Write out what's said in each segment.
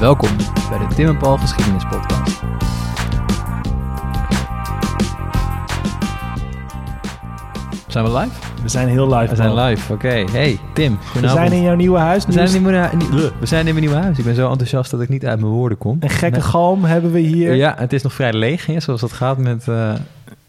Welkom bij de Tim en Paul Geschiedenis Podcast. Zijn we live? We zijn heel live. We zijn man. live, oké. Hey, Tim. We zijn in jouw nieuwe huis. We zijn, in mijn, nieuwe- we zijn in mijn nieuwe huis. Ik ben zo enthousiast dat ik niet uit mijn woorden kom. een gekke galm hebben we hier. Ja, het is nog vrij leeg, hè, zoals dat gaat met eh,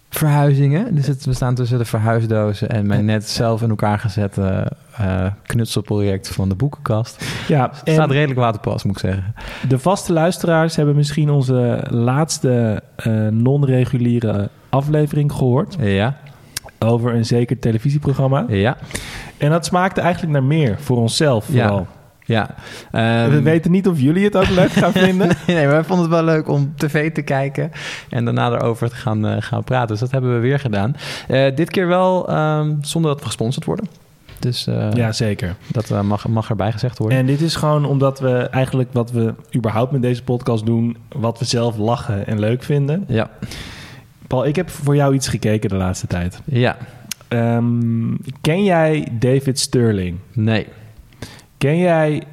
verhuizingen. Dus het, we staan tussen de verhuisdozen en mijn net zelf in elkaar gezette eh, knutselproject van de boekenkast. Ja, Het staat redelijk waterpas, moet ik zeggen. de vaste luisteraars hebben misschien onze laatste eh, non-reguliere aflevering gehoord Ja, over een zeker televisieprogramma. ja, En dat smaakte eigenlijk naar meer voor onszelf vooral. ja. Ehm, we weten niet of jullie het ook leuk gaan vinden. nee, maar wij vonden het wel leuk om tv te kijken en daarna erover te gaan, eh, gaan praten. Dus dat hebben we weer gedaan. Dit keer wel ehm, zonder dat we gesponsord worden. Dus eh, ja, zeker. dat eh, mag, mag erbij gezegd worden. En dit is gewoon omdat we eigenlijk wat we überhaupt met deze podcast doen, wat we zelf lachen en leuk vinden. Ja, Paul, ik heb voor jou iets gekeken de laatste tijd. ja, Ehm, ken jij David Sterling? nee, Ken jij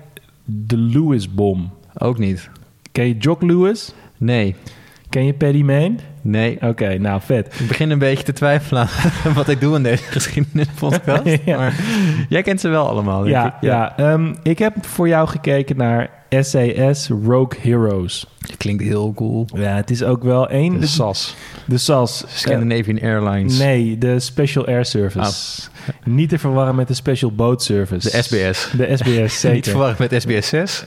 de Lewis-bom? ook niet. Ken je Jock Lewis? Nee, Ken je Paddy Mayne? nee. Oké, nou vet. Ik begin een beetje te twijfelen aan wat ik doe in deze geschiedenispodcast. Ja. Maar jij kent ze wel allemaal, denk Ja, ik. ja. ehm, ik heb voor jou gekeken naar SAS Rogue Heroes. Klinkt heel cool. Ja, het is ook wel één... De De, SAS, de SAS. Scandinavian Airlines. nee, de Special Air Service. Niet te verwarren met de Special Boat Service. De SBS. De SBS, Niet zeker. verwarren met SBS 6.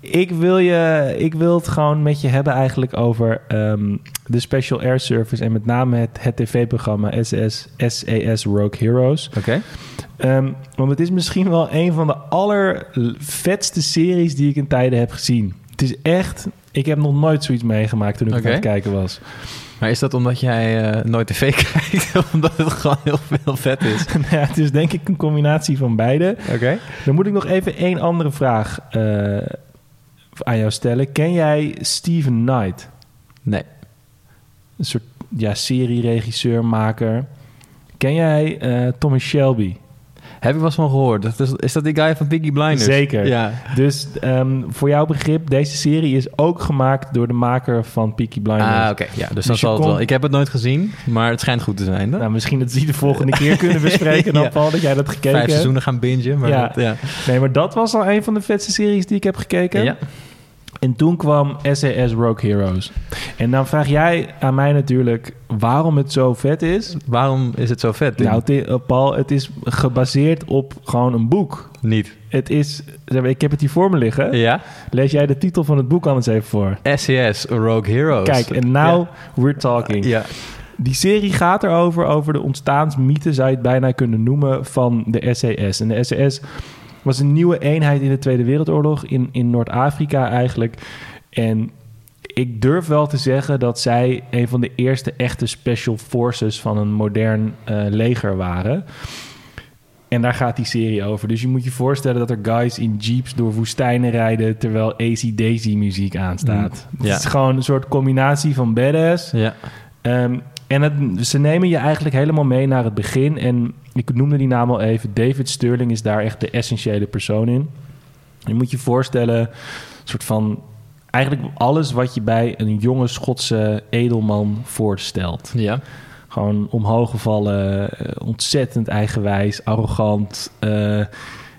Ik wil, je, ik wil het gewoon met je hebben eigenlijk over ehm, de Special Air Service... en met name het, het tv-programma SS, SAS Rogue Heroes. Oké. Ehm, want het is misschien wel een van de allervetste series die ik in tijden heb gezien. Het is echt... Ik heb nog nooit zoiets meegemaakt toen ik Oké. aan het kijken was. Maar is dat omdat jij eh, nooit tv kijkt? of omdat het gewoon heel veel vet is? Nou ja, het is denk ik een combinatie van beide. Oké. Dan moet ik nog even één andere vraag eh, aan jou stellen. Ken jij Steven Knight? Nee. Een soort ja, serie-regisseur, maker. Ken jij eh, Thomas Shelby? Heb ik wel eens van gehoord. Dat is, is dat die guy van Piggy Blinders? Zeker. Ja. Dus ehm, voor jouw begrip, deze serie is ook gemaakt door de maker van Peaky Blinders. Ah, oké. Ja, dus, Dus dat je zal het wel. Ik heb het nooit gezien, maar het schijnt goed te zijn. hè? Nou, misschien dat ze de volgende keer kunnen bespreken dan Ja. Paul, dat jij dat gekeken Vijf hebt. seizoenen gaan bingen, maar Ja. dat, ja. Nee, maar dat was al een van de vetste series die ik heb gekeken. Ja. En toen kwam SAS Rogue Heroes. En dan vraag jij aan mij natuurlijk waarom het zo vet is. Waarom is het zo vet? Nou, eh, Paul, het is gebaseerd op gewoon een boek. niet. Het is, zeg maar, ik heb het hier voor me liggen. Ja? Lees jij de titel van het boek anders even voor? SCS, Rogue Heroes. Kijk, en now we're talking. Ja. Die serie gaat erover, over de ontstaansmythe, zou je het bijna kunnen noemen, van de SAS. En de SAS was een nieuwe eenheid in de Tweede Wereldoorlog in, in Noord-Afrika eigenlijk. En ik durf wel te zeggen dat zij een van de eerste echte special forces van een modern eh, leger waren. En daar gaat die serie over. Dus je moet je voorstellen dat er guys in jeeps door woestijnen rijden terwijl ACDC muziek aanstaat. Mm, ja. Het is gewoon een soort combinatie van badass Ja. Ehm, en het, ze nemen je eigenlijk helemaal mee naar het begin. En ik noemde die naam al even. David Sterling is daar echt de essentiële persoon in. Je moet je voorstellen, een soort van... Eigenlijk alles wat je bij een jonge Schotse edelman voorstelt. Ja. Gewoon omhooggevallen, eh, ontzettend eigenwijs, arrogant. eh,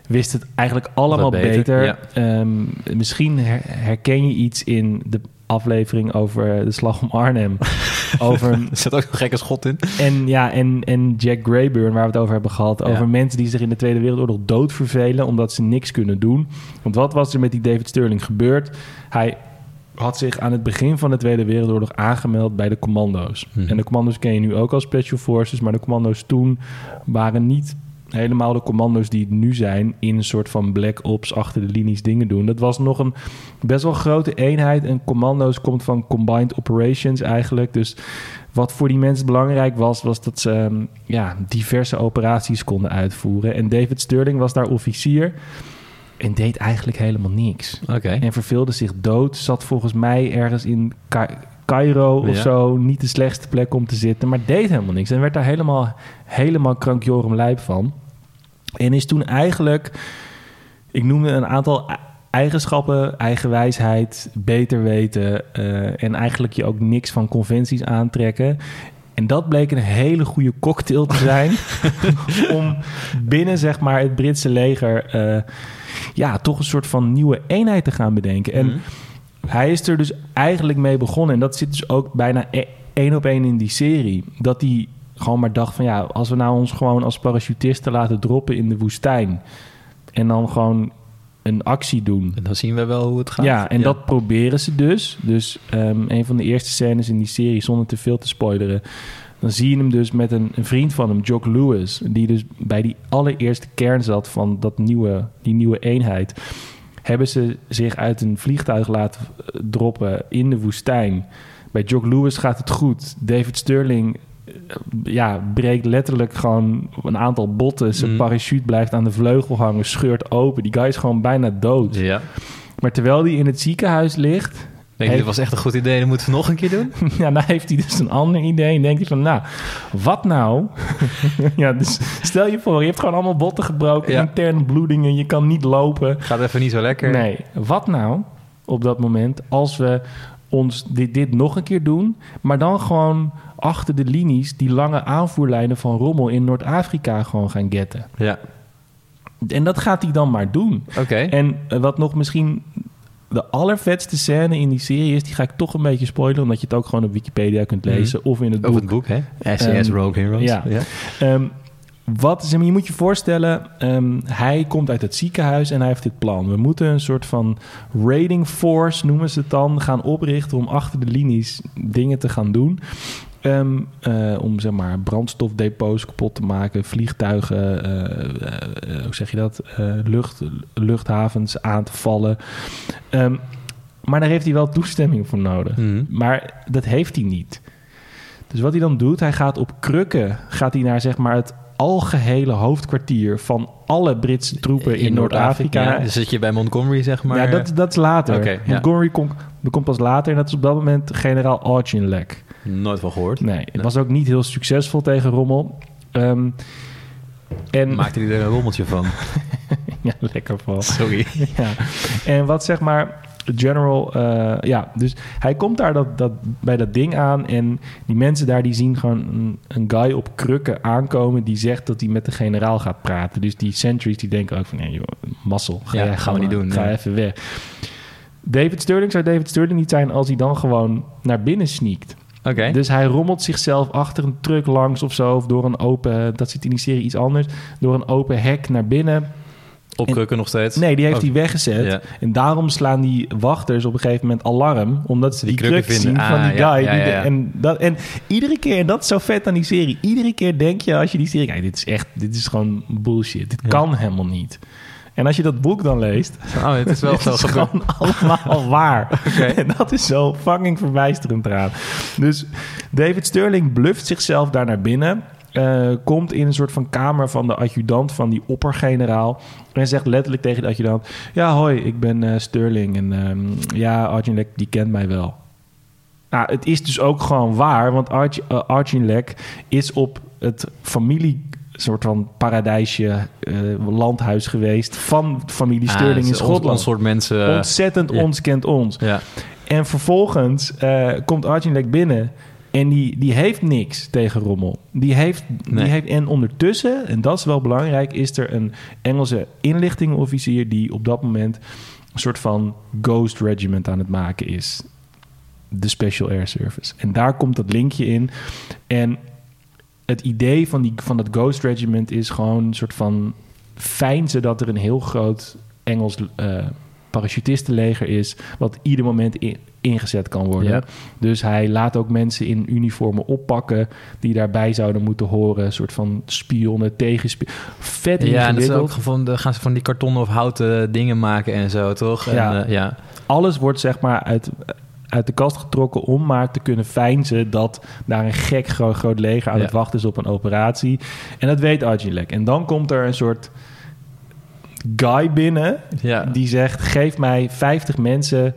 wist het eigenlijk allemaal beter. beter, ja. Ehm, misschien her- herken je iets in de aflevering over de slag om Arnhem. over, Er zit ook een gekke schot in. en, ja, en, en Jack Grayburn, waar we het over hebben gehad. Ja. Over mensen die zich in de Tweede Wereldoorlog dood vervelen omdat ze niks kunnen doen. Want wat was er met die David Sterling gebeurd? Hij had zich aan het begin van de Tweede Wereldoorlog aangemeld bij de commando's. Mhm. En de commando's ken je nu ook als Special Forces, maar de commando's toen waren niet helemaal de commando's die het nu zijn in een soort van black ops achter de linies dingen doen. Dat was nog een best wel grote eenheid en commando's komt van combined operations eigenlijk. Dus wat voor die mensen belangrijk was, was dat ze ehm, ja, diverse operaties konden uitvoeren. En David Sterling was daar officier en deed eigenlijk helemaal niks. Oké. En verveelde zich dood. Zat volgens mij ergens in Cairo of zo. Niet de slechtste plek om te zitten. Maar deed helemaal niks. En werd daar helemaal, helemaal krankjorum lijp van. En is toen eigenlijk... Ik noemde een aantal eigenschappen, eigenwijsheid, beter weten eh, en eigenlijk je ook niks van conventies aantrekken. En dat bleek een hele goede cocktail te zijn om binnen zeg maar het Britse leger eh, ja toch een soort van nieuwe eenheid te gaan bedenken. En Mhm. Hij is er dus eigenlijk mee begonnen en dat zit dus ook bijna e- één op één in die serie. Dat hij gewoon maar dacht van ja, als we nou ons gewoon als parachutisten laten droppen in de woestijn en dan gewoon een actie doen. En dan zien we wel hoe het gaat. Ja, en dat proberen ze dus. Dus ehm, een van de eerste scènes in die serie, zonder te veel te spoileren... dan zie je hem dus met een, een vriend van hem, Jock Lewis... die dus bij die allereerste kern zat van dat nieuwe, die nieuwe eenheid... hebben ze zich uit een vliegtuig laten eh, droppen in de woestijn. Bij Jock Lewis gaat het goed. David Sterling eh, ja, breekt letterlijk gewoon een aantal botten. Zijn Mm. parachute blijft aan de vleugel hangen, scheurt open. Die guy is gewoon bijna dood. Ja. Maar terwijl hij in het ziekenhuis ligt, Denk je, dit was echt een goed idee, dat moeten we nog een keer doen? ja, dan heeft hij dus een ander idee. En denkt hij van, nou, wat nou? ja, dus stel je voor, je hebt gewoon allemaal botten gebroken, Ja. interne bloedingen, je kan niet lopen. Gaat even niet zo lekker. Nee, wat nou op dat moment als we ons dit, dit nog een keer doen, maar dan gewoon achter de linies die lange aanvoerlijnen van rommel in Noord-Afrika gewoon gaan getten. Ja, En dat gaat hij dan maar doen. oké. En eh, wat nog misschien de allervetste scène in die serie is, die ga ik toch een beetje spoilen, omdat je het ook gewoon op Wikipedia kunt lezen of in het boek. Over het boek, hè? SCS Ehm, Rogue Heroes. ja. Ehm, wat, zeg maar, je moet je voorstellen, ehm, hij komt uit het ziekenhuis en hij heeft dit plan. We moeten een soort van raiding force, noemen ze het dan, gaan oprichten om achter de linies dingen te gaan doen. Eh, om zeg maar brandstofdepots kapot te maken, vliegtuigen, eh, eh, hoe zeg je dat, lucht, luchthavens aan te vallen. Ehm, maar daar heeft hij wel toestemming voor nodig. Mhm. Maar dat heeft hij niet. Dus wat hij dan doet, hij gaat op krukken, gaat hij naar zeg maar het algehele hoofdkwartier van alle Britse troepen in, Noord-Afrika. ja. Dus zit je bij Montgomery, zeg maar. ja, dat, dat is later. Ja. Montgomery komt, komt pas later en dat is op dat moment generaal Auchinleck. Nooit van gehoord. Nee, het was ook niet heel succesvol tegen Rommel. Ehm, en Maakte hij er een rommeltje van. ja, lekker van. Sorry. ja. En wat zeg maar, General, eh, ja, dus hij komt daar dat, dat, bij dat ding aan en die mensen daar die zien gewoon een, een guy op krukken aankomen die zegt dat hij met de generaal gaat praten. Dus die sentries die denken ook van, nee joh, mazzel, ga Ja, jij gaan we niet doen, Ga nee. even weg. David Sterling zou David Sterling niet zijn als hij dan gewoon naar binnen sneakt. Oké. Dus hij rommelt zichzelf achter een truck langs of zo, of door een open, dat zit in die serie iets anders, door een open hek naar binnen. Op krukken nog steeds? Nee, die heeft Oh, hij weggezet. Ja. En daarom slaan die wachters op een gegeven moment alarm. Omdat ze die, Die zien van Ah, die ja, guy. ja, die de- en, dat, en iedere keer, en dat is zo vet aan die serie. Iedere keer denk je als je die serie kijkt... dit is echt, dit is gewoon bullshit. Dit kan helemaal niet. En als je dat boek dan leest... Oh, het is wel is gebeurd. gewoon allemaal waar. En dat is zo fucking verbijsterend eraan. Dus David Sterling bluft zichzelf daar naar binnen... eh, komt in een soort van kamer van de adjudant van die oppergeneraal. En zegt letterlijk tegen de adjudant... Ja, hoi, ik ben eh, Sterling. En ehm, ja, Arjun die kent mij wel. Nou, het is dus ook gewoon waar. Want Arch, eh, Arjun is op het familie soort van paradijsje eh, landhuis geweest van familie Sterling Ah, in ons- Schotland. Ons soort mensen. Ontzettend ja. ons kent ons. ja. En vervolgens eh, komt Arjun binnen en die, die heeft niks tegen Rommel. Die heeft, Nee. die heeft, en ondertussen, en dat is wel belangrijk, is er een Engelse inlichtingenofficier die op dat moment een soort van ghost regiment aan het maken is. De Special Air Service. En daar komt dat linkje in. En het idee van, die, van dat ghost regiment is gewoon een soort van fijn dat er een heel groot Engels eh parachutistenleger is, wat ieder moment in- ingezet kan worden. Ja. Dus hij laat ook mensen in uniformen oppakken die daarbij zouden moeten horen, een soort van spionnen, tegenspionnen. Vet Ja, en dat is ook gewoon, dan gaan ze van die kartonnen of houten dingen maken en zo, toch? En, Ja. eh, ja. Alles wordt zeg maar uit, uit de kast getrokken om maar te kunnen feinzen dat daar een gek groot, groot leger aan Ja. het wachten is op een operatie. En dat weet Arjilek. En dan komt er een soort guy binnen Ja. die zegt: geef mij 50 mensen,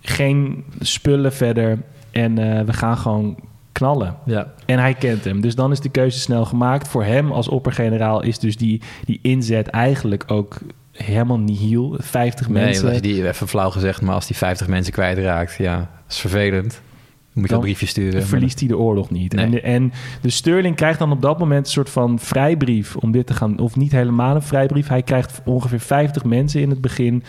geen spullen verder en eh, we gaan gewoon knallen. ja. En hij kent hem. Dus dan is de keuze snel gemaakt. Voor hem als oppergeneraal is dus die, die inzet eigenlijk ook helemaal nihil. 50 Nee, mensen. als je die, even flauw gezegd, maar als die 50 mensen kwijtraakt, ja, dat is vervelend. Moet je een briefje sturen. verliest hij de oorlog niet. Nee. En, de, en de Sterling krijgt dan op dat moment een soort van vrijbrief om dit te gaan, of niet helemaal een vrijbrief. Hij krijgt ongeveer 50 mensen in het begin,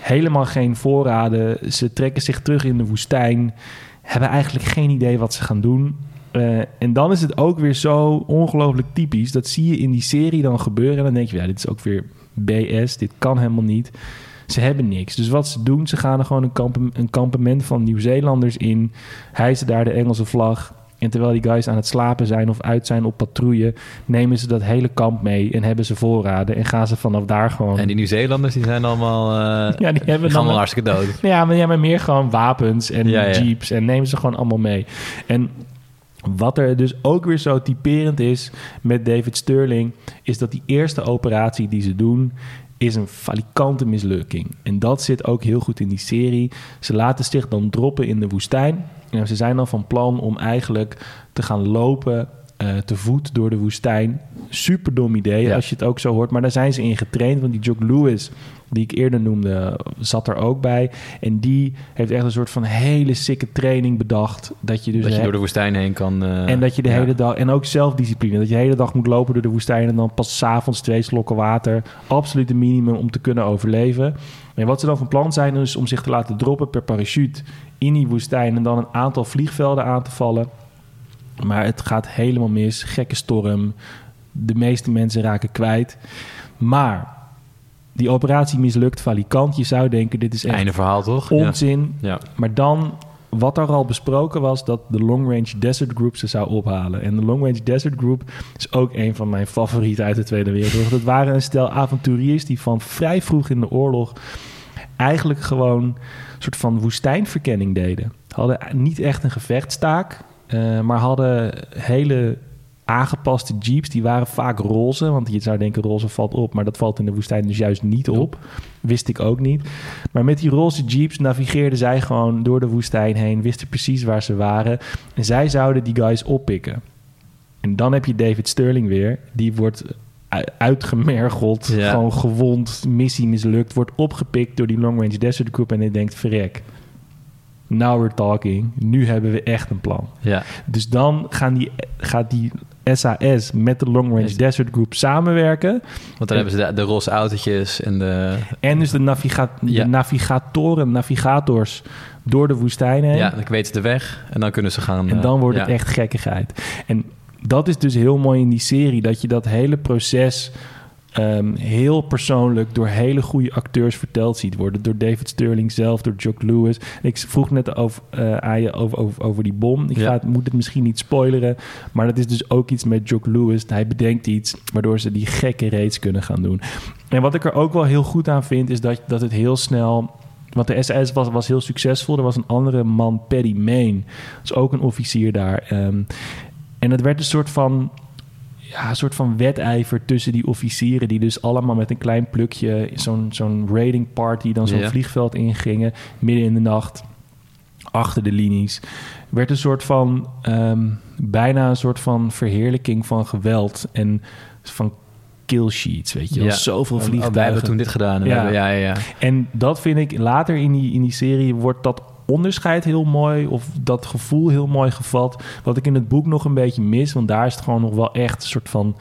helemaal geen voorraden. Ze trekken zich terug in de woestijn, hebben eigenlijk geen idee wat ze gaan doen. Eh, en dan is het ook weer zo ongelooflijk typisch. Dat zie je in die serie dan gebeuren. En dan denk je, ja, dit is ook weer BS. Dit kan helemaal niet. Ze hebben niks. Dus wat ze doen, ze gaan er gewoon een, kamp een kampement van Nieuw-Zeelanders in. Hijsen daar de Engelse vlag. En terwijl die guys aan het slapen zijn of uit zijn op patrouille... nemen ze dat hele kamp mee en hebben ze voorraden. En gaan ze vanaf daar gewoon... En die Nieuw-Zeelanders, die zijn allemaal, eh ja, die hebben dan... allemaal hartstikke dood. Ja, maar, ja, maar meer gewoon wapens en Ja, ja. jeeps. En nemen ze gewoon allemaal mee. En wat er dus ook weer zo typerend is met David Sterling... is dat die eerste operatie die ze doen... is een falikante mislukking. En dat zit ook heel goed in die serie. Ze laten zich dan droppen in de woestijn. En ze zijn dan van plan om eigenlijk te gaan lopen... eh, te voet door de woestijn. Super dom idee Ja. als je het ook zo hoort. Maar daar zijn ze in getraind. Want die Jock Lewis, die ik eerder noemde, zat er ook bij. En die heeft echt een soort van hele sikke training bedacht. Dat je dus dat je door de woestijn heen kan... eh, en dat je de ja. hele dag... En ook zelfdiscipline. Dat je de hele dag moet lopen door de woestijn... en dan pas s'avonds twee slokken water. Absoluut een minimum om te kunnen overleven. En wat ze dan van plan zijn... is om zich te laten droppen per parachute in die woestijn... en dan een aantal vliegvelden aan te vallen. Maar het gaat helemaal mis. Gekke storm. De meeste mensen raken kwijt. Maar die operatie mislukt valikant. Je zou denken, dit is echt Einde verhaal, toch? Onzin. ja. Maar dan, wat er al besproken was, dat de Long Range Desert Group ze zou ophalen. En de Long Range Desert Group is ook een van mijn favorieten uit de Tweede Wereldoorlog. Dat waren een stel avonturiers die van vrij vroeg in de oorlog eigenlijk gewoon een soort van woestijnverkenning deden. Hadden niet echt een gevechtstaak, eh, maar hadden hele aangepaste jeeps. Die waren vaak roze, want je zou denken roze valt op, maar dat valt in de woestijn dus juist niet op. Wist ik ook niet. Maar met die roze jeeps navigeerden zij gewoon door de woestijn heen, wisten precies waar ze waren. En zij zouden die guys oppikken. En dan heb je David Sterling weer. Die wordt uitgemergeld, Ja. gewoon gewond, missie mislukt, wordt opgepikt door die Long Range Desert Group en hij denkt, verrek. Now we're talking. Nu hebben we echt een plan. ja. Dus dan gaan die, gaat die SAS met de Long Range. Desert Group samenwerken. Want dan hebben ze de, de roze autootjes en de... En dus de, naviga Ja. de navigatoren, navigators door de woestijn heen. Ja, dan weten ze de weg en dan kunnen ze gaan... En eh, dan wordt ja. het echt gekkigheid. En dat is dus heel mooi in die serie. Dat je dat hele proces ehm, heel persoonlijk door hele goede acteurs verteld ziet worden. Door David Sterling zelf, door Jock Lewis. Ik vroeg net over, eh, aan je over, over, over die bom. Ik Ja. ga het, moet het misschien niet spoileren. Maar dat is dus ook iets met Jock Lewis. Hij bedenkt iets waardoor ze die gekke raids kunnen gaan doen. En wat ik er ook wel heel goed aan vind, is dat, dat het heel snel... Want de SS was, was heel succesvol. Er was een andere man, Paddy Main. Dat is ook een officier daar. Ehm, en het werd een soort van, ja, een soort van wedijver tussen die officieren... die dus allemaal met een klein plukje... zo'n zo'n raiding party, dan zo'n Ja. vliegveld ingingen... midden in de nacht, achter de linies. werd een soort van, ehm, bijna een soort van verheerlijking van geweld... en van kill sheets, weet je wel. Ja. Zoveel Oh, vliegtuigen. wij hebben toen dit gedaan. Ja. hebben- ja, ja, ja. En dat vind ik later in die, in die serie wordt dat onderscheid heel mooi of dat gevoel heel mooi gevat. Wat ik in het boek nog een beetje mis, want daar is het gewoon nog wel echt een soort van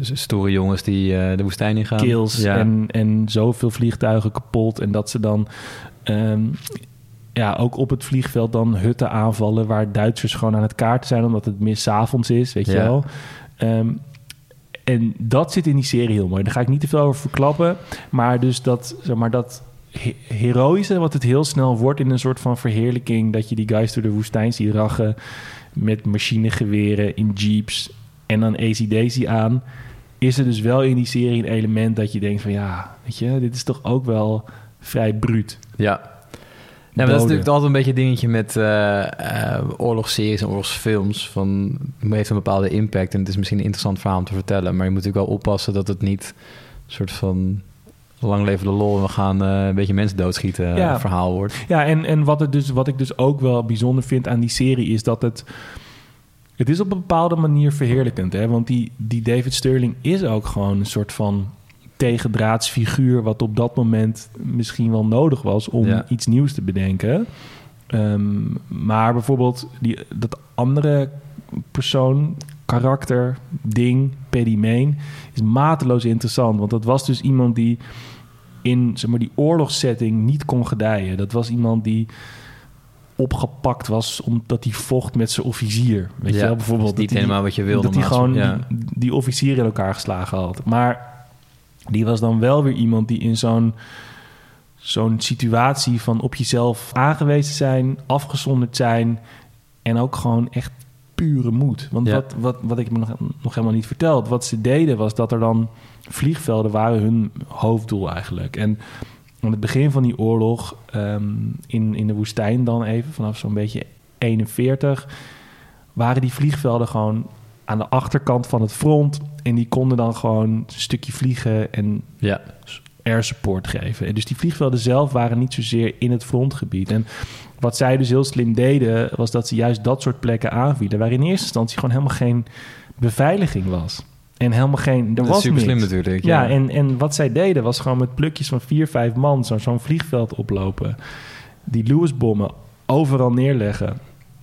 Stoere jongens die eh, de woestijn ingaan. kills Ja. en, en zoveel vliegtuigen kapot. En dat ze dan ehm, ja, ook op het vliegveld dan hutten aanvallen waar Duitsers gewoon aan het kaarten zijn omdat het mis 's avonds is, weet je Ja. wel. Ehm, en dat zit in die serie heel mooi. Daar ga ik niet te veel over verklappen. Maar dus dat, zeg maar, dat heroïsche, wat het heel snel wordt in een soort van verheerlijking. Dat je die guys door de woestijn ziet rachen met machinegeweren in jeeps en dan ACDC aan. Is er dus wel in die serie een element dat je denkt van ja, weet je, dit is toch ook wel vrij bruut. Ja. Maar dat is natuurlijk altijd een beetje een dingetje met eh, oorlogsseries en oorlogsfilms. Van, het heeft een bepaalde impact en het is misschien een interessant verhaal om te vertellen. Maar je moet natuurlijk wel oppassen dat het niet een soort van lang leven de lol en we gaan eh, een beetje mensen doodschieten Ja. verhaal wordt. Ja, en, en wat, het dus, wat ik dus ook wel bijzonder vind aan die serie is dat het. Het is op een bepaalde manier verheerlijkend. Hè? Want die, die David Sterling is ook gewoon een soort van tegendraadsfiguur... wat op dat moment misschien wel nodig was om Ja. iets nieuws te bedenken. Ehm, maar bijvoorbeeld die, dat andere persoon, karakter, ding, Paddy Mayne... is mateloos interessant. Want dat was dus iemand die in zeg maar, die oorlogssetting niet kon gedijen. Dat was iemand die opgepakt was omdat hij vocht met zijn officier. Weet je wel, bijvoorbeeld. niet dat hij- helemaal wat je wilde, Dat hij gewoon ja. die, die officier in elkaar geslagen had. Maar die was dan wel weer iemand die in zo'n zo'n situatie van op jezelf aangewezen zijn, afgezonderd zijn en ook gewoon echt pure moed. Want Ja. wat, wat, wat ik me nog, nog helemaal niet verteld, wat ze deden was dat er dan vliegvelden waren hun hoofddoel eigenlijk. En aan het begin van die oorlog ehm, in, in de woestijn dan even, vanaf zo'n beetje 41, waren die vliegvelden gewoon aan de achterkant van het front. En die konden dan gewoon een stukje vliegen en Ja, air support geven. En dus die vliegvelden zelf waren niet zozeer in het frontgebied. En wat zij dus heel slim deden, was dat ze juist dat soort plekken aanvielen, waar in eerste instantie gewoon helemaal geen beveiliging was. En helemaal geen. Er dat was is super slim natuurlijk. Ja, Ja, en, en wat zij deden was gewoon met plukjes van vier, vijf man zo- zo'n vliegveld oplopen. Die Lewis-bommen overal neerleggen.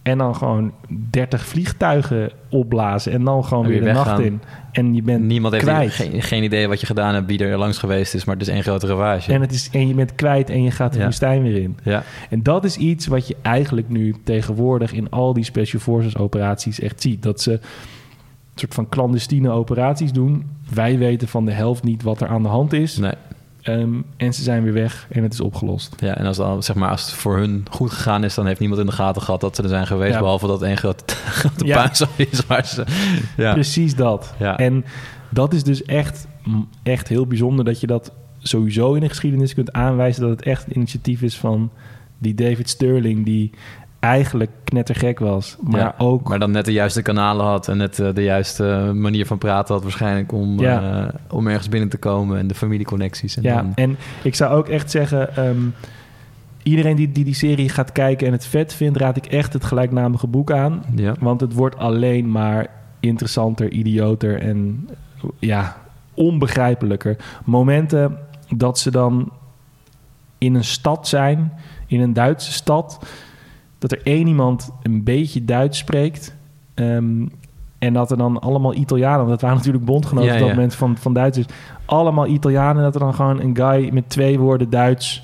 En dan gewoon 30 vliegtuigen opblazen. En dan gewoon En weer weer de nacht in. En je bent Niemand heeft kwijt. geen, geen idee wat je gedaan hebt, wie er langs geweest is, maar het is één grote ravage. En, het is, en je bent kwijt en je gaat de Ja. woestijn weer in. ja, En dat is iets wat je eigenlijk nu tegenwoordig in al die Special Forces operaties echt ziet. Dat ze een soort van clandestine operaties doen. Wij weten van de helft niet wat er aan de hand is. nee. Ehm, en ze zijn weer weg en het is opgelost. Ja, en als, dan, zeg maar, als het voor hun goed gegaan is, dan heeft niemand in de gaten gehad dat ze er zijn geweest. Ja. Behalve dat één grote, grote Ja. is waar ze... Ja. Precies dat. Ja. En dat is dus echt, echt heel bijzonder dat je dat sowieso in de geschiedenis kunt aanwijzen. Dat het echt een initiatief is van die David Sterling, die eigenlijk knettergek was. Maar Ja, ook Maar dan net de juiste kanalen had en net eh, de juiste manier van praten had waarschijnlijk om, Ja. eh, om ergens binnen te komen en de familieconnecties. En Ja, dan, en ik zou ook echt zeggen... ehm, iedereen die, die die serie gaat kijken en het vet vindt... raad ik echt het gelijknamige boek aan. ja. Want het wordt alleen maar interessanter, idioter en ja, onbegrijpelijker. Momenten dat ze dan in een stad zijn, in een Duitse stad... dat er één iemand een beetje Duits spreekt... ehm, en dat er dan allemaal Italianen, want dat waren natuurlijk bondgenoten Ja, op dat ja. moment van, van Duitsers, allemaal Italianen. Dat er dan gewoon een guy met twee woorden Duits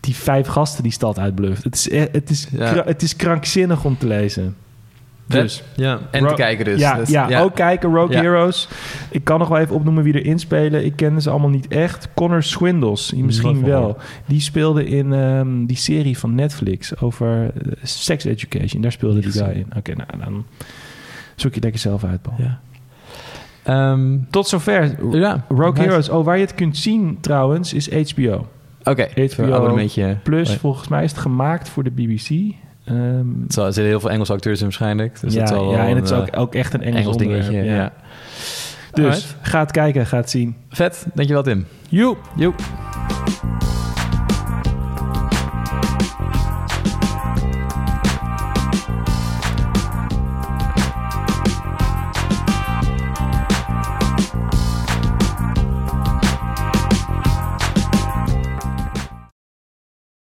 die vijf gasten die stad uitbluft. Het is, e- het is, Ja. het is krankzinnig om te lezen. Dus. ja, en Ro- te kijken dus. Ja, Dus, ja, ook kijken. Rogue Ja. Heroes. Ik kan nog wel even opnoemen wie erin spelen. Ik kende ze allemaal niet echt. Connor Swindles, misschien wel. Die speelde in ehm, die serie van Netflix over eh, sex education. Daar speelde die guy in. Oké, nou dan zoek je lekker zelf uit, Paul. Ja. Ehm, Tot zover. ja. Rogue. Heroes. Oh, waar je het kunt zien trouwens is HBO. Oké, HBO abonnementje. Plus, volgens mij is het gemaakt voor de BBC. Zal- er zitten heel veel Engelse acteurs in waarschijnlijk. Dus ja, dat zal ja, en het is ook, eh, ook echt een Engels, dingetje. Ja. Dus Alright. ga het kijken, ga het zien. Vet, dankjewel Tim. Joep! Joep.